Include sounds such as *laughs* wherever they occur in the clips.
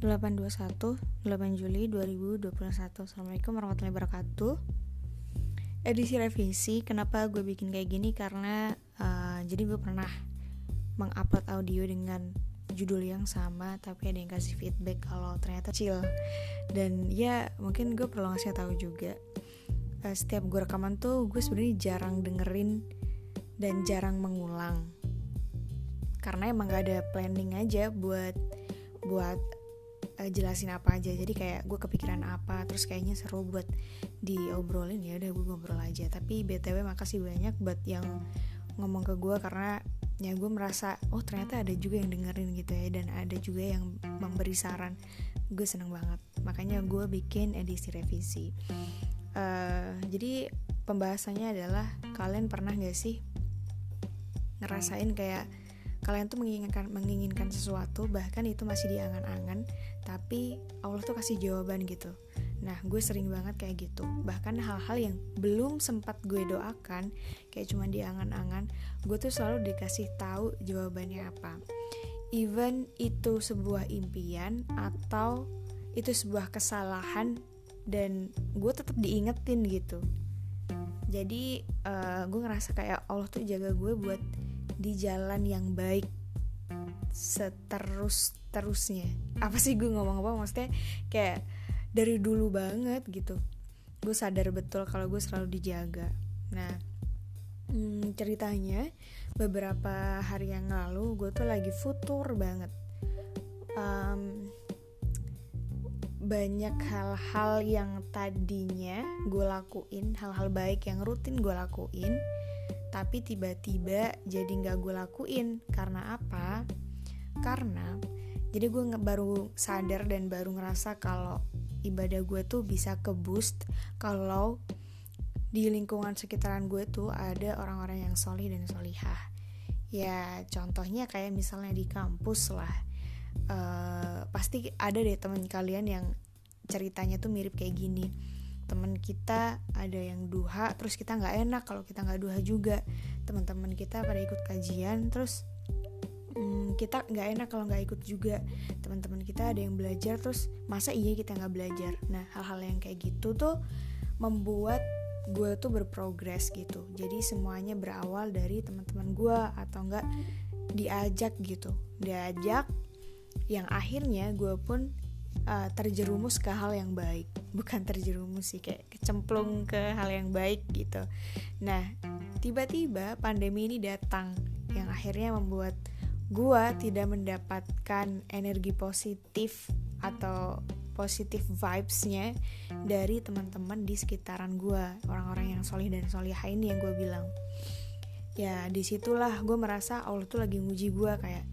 821 8 Juli 2021 Assalamualaikum warahmatullahi wabarakatuh. Edisi revisi Kenapa gue bikin kayak gini? Karena uh, Jadi gue pernah Mengupload audio dengan Judul yang sama Tapi ada yang kasih feedback Kalau ternyata chill. Dan ya mungkin gue perlu ngasih tahu juga uh, Setiap gue rekaman tuh Gue sebenarnya jarang dengerin Dan jarang mengulang. Karena emang gak ada planning aja Buat Buat uh, jelasin apa aja. Jadi kayak gue kepikiran apa terus kayaknya seru buat diobrolin. Ya udah gue ngobrol aja. Tapi btw makasih banyak buat yang ngomong ke gue karena ya gue merasa oh ternyata ada juga yang dengerin gitu ya. Dan ada juga yang memberi saran. Gue seneng banget. Makanya gue bikin edisi revisi. Uh, jadi pembahasannya adalah kalian pernah gak sih ngerasain kayak kalian tuh menginginkan menginginkan sesuatu bahkan itu masih diangan-angan tapi Allah tuh kasih jawaban gitu. Nah gue sering banget kayak gitu. Bahkan hal-hal yang belum sempat gue doakan kayak cuma diangan-angan gue tuh selalu dikasih tahu jawabannya apa. Even itu sebuah impian atau itu sebuah kesalahan dan gue tetap diingetin gitu. Jadi uh, gue ngerasa kayak Allah tuh jaga gue buat di jalan yang baik seterus terusnya apa sih gue ngomong apa? Maksudnya kayak dari dulu banget gitu. Gue sadar betul kalau gue selalu dijaga. Nah hmm, ceritanya beberapa hari yang lalu gue tuh lagi futur banget. Um, banyak hal-hal yang tadinya gue lakuin hal-hal baik yang rutin gue lakuin tapi tiba-tiba jadi nggak gue lakuin. Karena apa? Karena jadi gue baru sadar dan baru ngerasa kalau ibadah gue tuh bisa ke boost kalau di lingkungan sekitaran gue tuh ada orang-orang yang solih dan solihah. Ya contohnya kayak misalnya di kampus lah. Uh, pasti ada deh teman kalian yang ceritanya tuh mirip kayak gini teman kita ada yang duha terus kita nggak enak kalau kita nggak duha juga. Teman-teman kita pada ikut kajian terus hmm, kita nggak enak kalau nggak ikut juga. Teman-teman kita ada yang belajar terus masa iya kita nggak belajar? Nah hal-hal yang kayak gitu tuh membuat gue tuh berprogres gitu. Jadi semuanya berawal dari teman-teman gue atau enggak diajak gitu. Diajak yang akhirnya gue pun uh, terjerumus ke hal yang baik. *laughs* Bukan terjerumus sih kayak kecemplung ke hal yang baik gitu. Nah tiba-tiba pandemi ini datang yang akhirnya membuat gua tidak mendapatkan energi positif atau positif vibesnya dari teman-teman di sekitaran gua orang-orang yang solih dan solihah ini yang gue bilang. Ya di situlah gue merasa Allah tuh lagi nguji gue kayak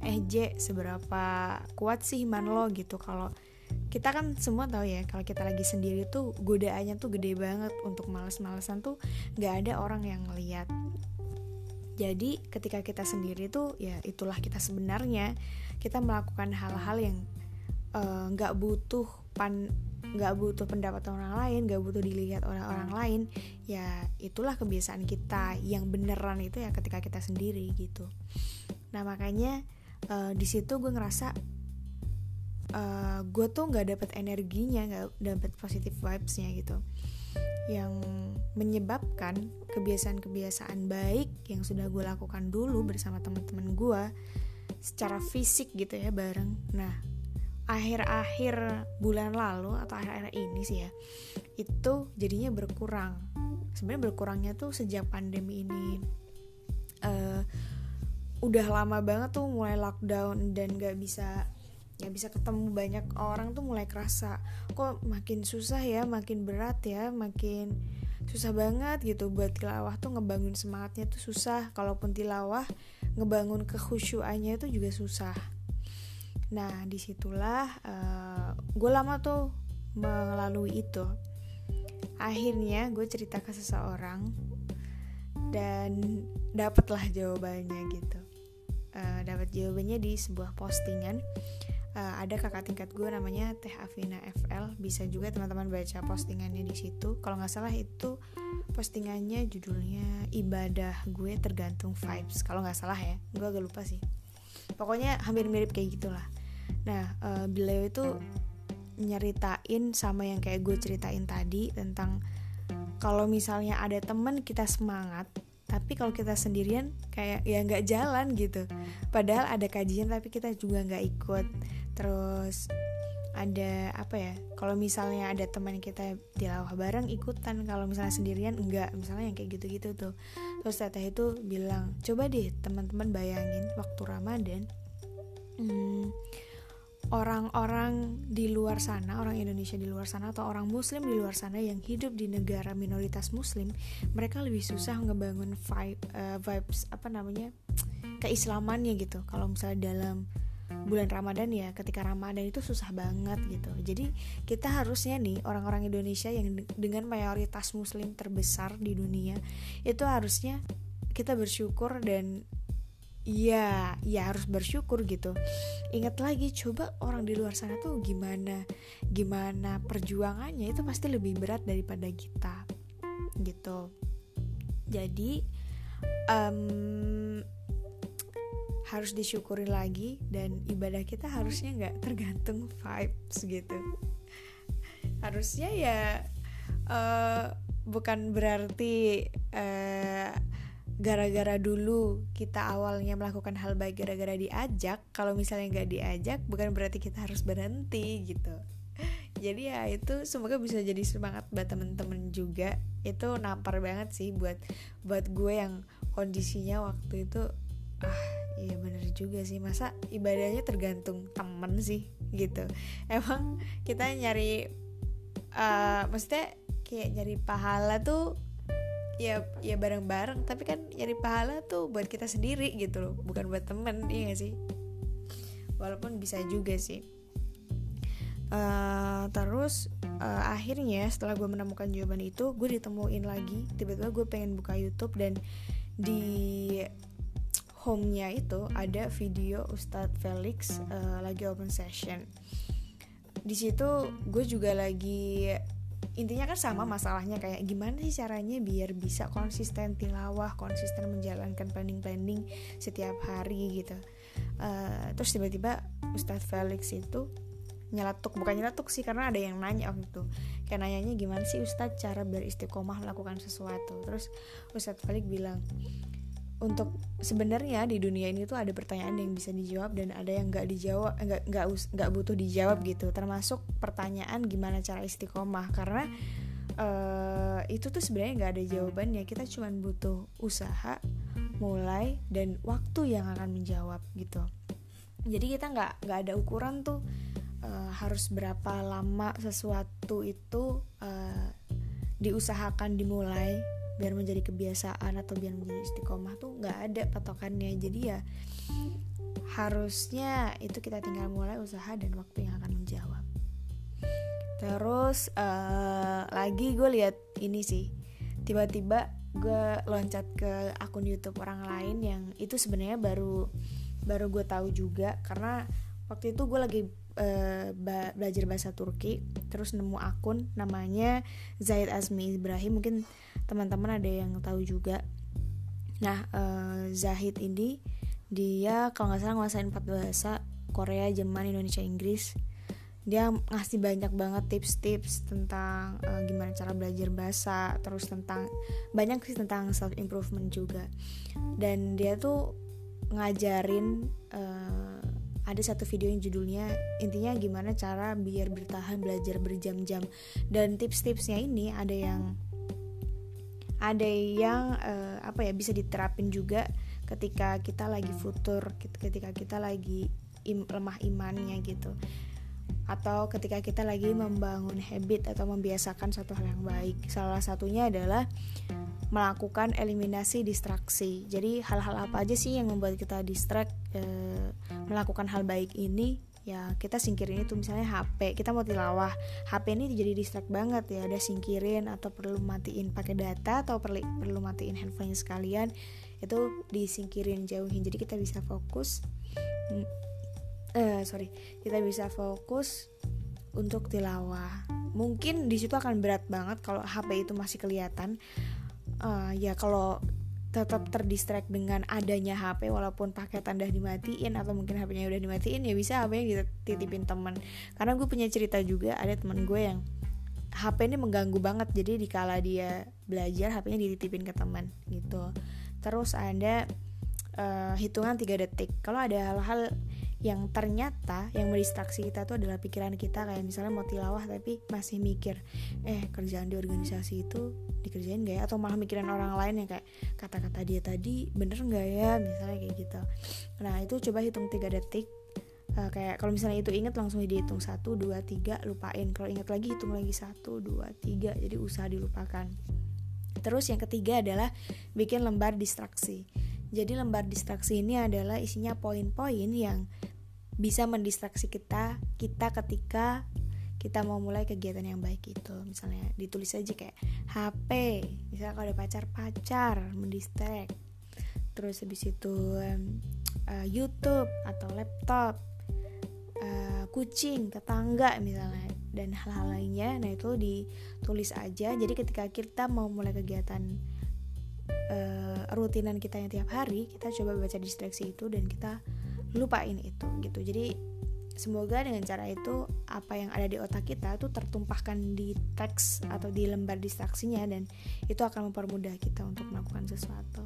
eh J seberapa kuat sih iman lo gitu. Kalau kita kan semua tahu ya kalau kita lagi sendiri tuh godaannya tuh gede banget. Untuk males-malesan tuh nggak ada orang yang ngeliat. Jadi ketika kita sendiri tuh ya itulah kita sebenarnya. Kita melakukan hal-hal yang eh, nggak uh, butuh pan nggak butuh pendapat orang lain nggak butuh dilihat oleh orang lain ya itulah kebiasaan kita. Yang beneran itu ya ketika kita sendiri gitu. Nah makanya uh, di situ gue ngerasa uh, gue tuh nggak dapet energinya nggak dapet positive vibesnya gitu yang menyebabkan kebiasaan-kebiasaan baik yang sudah gue lakukan dulu bersama teman-teman gue secara fisik gitu ya bareng. Nah, akhir-akhir bulan lalu atau akhir-akhir ini sih ya, itu jadinya berkurang. Sebenarnya berkurangnya tuh sejak pandemi ini. Uh, udah lama banget tuh mulai lockdown dan gak bisa ya bisa ketemu banyak orang tuh mulai kerasa. Kok makin susah ya makin berat ya makin susah banget gitu. Buat tilawah tuh ngebangun semangatnya tuh susah. Kalaupun tilawah ngebangun kekhusyuannya itu juga susah. Nah di situlah uh, eh, gue lama tuh melalui itu. Akhirnya gue cerita ke seseorang dan dapatlah jawabannya gitu uh, dapat jawabannya di sebuah postingan. Uh, ada kakak tingkat gue namanya Teh Afina FL bisa juga teman-teman baca postingannya di situ. Kalau nggak salah itu postingannya judulnya ibadah gue tergantung vibes. Kalau nggak salah ya gue agak lupa sih. Pokoknya hampir mirip kayak gitulah. Nah uh, beliau itu nyeritain sama yang kayak gue ceritain tadi tentang kalau misalnya ada temen kita semangat tapi kalau kita sendirian kayak ya nggak jalan gitu. Padahal ada kajian tapi kita juga nggak ikut. Terus ada apa ya kalau misalnya ada teman kita tilawah bareng ikutan. Kalau misalnya sendirian enggak misalnya yang kayak gitu-gitu tuh. Terus teteh itu bilang coba deh teman-teman bayangin waktu ramadan hmm, orang-orang di luar sana, orang Indonesia di luar sana atau orang muslim di luar sana yang hidup di negara minoritas muslim, mereka lebih susah ngebangun vibe uh, vibes apa namanya? keislamannya gitu. Kalau misalnya dalam bulan Ramadan ya, ketika Ramadan itu susah banget gitu. Jadi kita harusnya nih orang-orang Indonesia yang dengan mayoritas muslim terbesar di dunia itu harusnya kita bersyukur dan Iya, ya harus bersyukur gitu. Ingat lagi, coba orang di luar sana tuh gimana, gimana perjuangannya itu pasti lebih berat daripada kita, gitu. Jadi um, harus disyukuri lagi dan ibadah kita harusnya nggak tergantung vibes gitu. Harusnya ya uh, bukan berarti uh, gara-gara dulu kita awalnya melakukan hal baik gara-gara diajak kalau misalnya nggak diajak bukan berarti kita harus berhenti gitu. Jadi ya itu semoga bisa jadi semangat buat temen-temen juga. Itu nampar banget sih buat buat gue yang kondisinya waktu itu ah iya bener juga sih. Masa ibadahnya tergantung temen sih gitu. Emang kita nyari uh, maksudnya kayak nyari pahala tuh ya ya bareng-bareng tapi kan nyari pahala tuh buat kita sendiri gitu loh bukan buat temen iya gak sih? Walaupun bisa juga sih. Uh, terus uh, akhirnya setelah gue menemukan jawaban itu gue ditemuin lagi. Tiba-tiba gue pengen buka YouTube dan di home-nya itu ada video Ustadz Felix uh, lagi open session. Di situ gue juga lagi intinya kan sama masalahnya kayak gimana sih caranya biar bisa konsisten tilawah konsisten menjalankan planning-planning setiap hari gitu. Uh, terus tiba-tiba Ustadz Felix itu nyeletuk bukan nyeletuk sih karena ada yang nanya waktu itu. Kayak nanyanya gimana sih Ustadz cara beristiqomah melakukan sesuatu. Terus Ustadz Felix bilang untuk sebenarnya di dunia ini tuh ada pertanyaan yang bisa dijawab dan ada yang nggak dijawab nggak nggak nggak butuh dijawab gitu. Termasuk pertanyaan gimana cara istiqomah. Karena uh, itu tuh sebenarnya nggak ada jawabannya. Kita cuma butuh usaha mulai dan waktu yang akan menjawab gitu. Jadi kita nggak nggak ada ukuran tuh uh, harus berapa lama sesuatu itu uh, diusahakan dimulai biar menjadi kebiasaan atau biar menjadi istiqomah tuh nggak ada patokannya. Jadi ya harusnya itu kita tinggal mulai usaha dan waktu yang akan menjawab. Terus uh, lagi gue lihat ini sih tiba-tiba gue loncat ke akun YouTube orang lain yang itu sebenarnya baru baru gue tahu juga karena waktu itu gue lagi uh, belajar bahasa Turki terus nemu akun namanya Zaid Azmi Ibrahim. Mungkin teman-teman ada yang tahu juga. Nah uh, Zahid ini dia kalau nggak salah nguasain empat bahasa Korea Jerman Indonesia Inggris. Dia ngasih banyak banget tips-tips tentang uh, gimana cara belajar bahasa terus tentang banyak sih tentang self improvement juga. Dan dia tuh ngajarin uh, ada satu video yang judulnya intinya gimana cara biar bertahan belajar berjam-jam. Dan tips-tipsnya ini ada yang ada yang uh, apa ya bisa diterapin juga ketika kita lagi futur ketika kita lagi im, lemah imannya gitu atau ketika kita lagi membangun habit atau membiasakan satu hal yang baik. Salah satunya adalah melakukan eliminasi distraksi. Jadi hal-hal apa aja sih yang membuat kita distract eh, melakukan hal baik ini? Ya kita singkirin itu misalnya HP kita mau tilawah. HP ini jadi distract banget ya. Ada singkirin atau perlu matiin pakai data atau perlu perlu matiin handphone sekalian. Itu disingkirin jauhin. Jadi kita bisa fokus uh, sorry. Kita bisa fokus untuk tilawah mungkin di situ akan berat banget kalau HP itu masih kelihatan. Uh, ya kalau tetap terdistract dengan adanya HP walaupun paketan udah dimatiin atau mungkin HP-nya udah dimatiin ya bisa HP-nya dititipin temen. Karena gue punya cerita juga ada temen gue yang HP ini mengganggu banget. Jadi dikala dia belajar HP-nya dititipin ke teman gitu. Terus ada uh, hitungan 3 detik. Kalau ada hal-hal yang ternyata yang mendistraksi kita tuh adalah pikiran kita kayak misalnya mau tilawah tapi masih mikir eh kerjaan di organisasi itu dikerjain gak ya? Atau malah mikirin orang lain yang kayak kata-kata dia tadi bener gak ya? Misalnya kayak gitu. Nah itu coba hitung 3 detik. Uh, kayak kalau misalnya itu inget langsung dihitung 1, 2, 3 lupain. Kalau inget lagi hitung lagi 1, 2, 3 jadi usaha dilupakan. Terus yang ketiga adalah bikin lembar distraksi. Jadi lembar distraksi ini adalah isinya poin-poin yang bisa mendistraksi kita kita ketika kita mau mulai kegiatan yang baik itu. Misalnya ditulis aja kayak HP misalnya kalau ada pacar-pacar mendistract. Terus habis itu um, uh, YouTube atau laptop uh, kucing tetangga misalnya dan hal-hal lainnya. Nah itu ditulis aja. Jadi ketika kita mau mulai kegiatan uh, rutinan kita yang tiap hari kita coba baca distraksi itu dan kita lupain itu gitu. Jadi semoga dengan cara itu apa yang ada di otak kita tuh tertumpahkan di teks atau di lembar distraksinya dan itu akan mempermudah kita untuk melakukan sesuatu.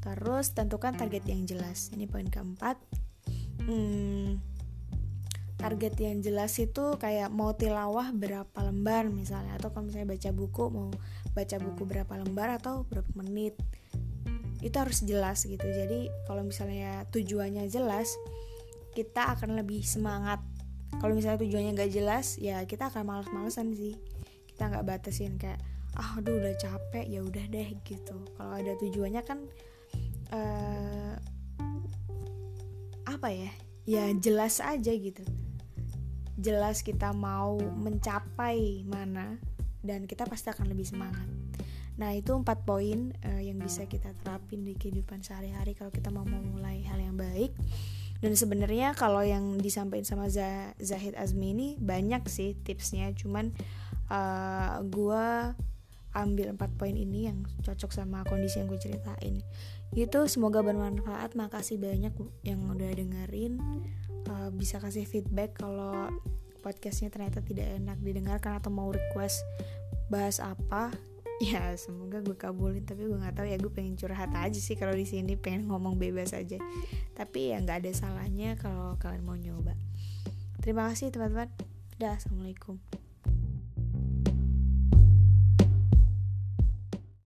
Terus tentukan target yang jelas. Ini poin keempat. Hmm, target yang jelas itu kayak mau tilawah berapa lembar misalnya. Atau kalau misalnya baca buku mau baca buku berapa lembar atau berapa menit itu harus jelas gitu. Jadi kalau misalnya tujuannya jelas kita akan lebih semangat. Kalau misalnya tujuannya nggak jelas ya kita akan males-malesan sih. Kita nggak batasin kayak ah aduh udah capek ya udah deh gitu. Kalau ada tujuannya kan uh, apa ya? Ya jelas aja gitu. Jelas kita mau mencapai mana dan kita pasti akan lebih semangat. Nah itu empat poin uh, yang bisa kita terapin di kehidupan sehari-hari kalau kita mau memulai hal yang baik. Dan sebenarnya kalau yang disampaikan sama Zahid Azmi ini banyak sih tipsnya, cuman uh, eh, gue ambil empat poin ini yang cocok sama kondisi yang gue ceritain. Itu semoga bermanfaat. Makasih banyak yang udah dengerin. Uh, bisa kasih feedback kalau podcastnya ternyata tidak enak didengarkan atau mau request bahas apa ya semoga gue kabulin tapi gue nggak tahu ya gue pengen curhat aja sih kalau di sini pengen ngomong bebas aja. Tapi ya nggak ada salahnya kalau kalian mau nyoba. Terima kasih teman-teman. Dah assalamualaikum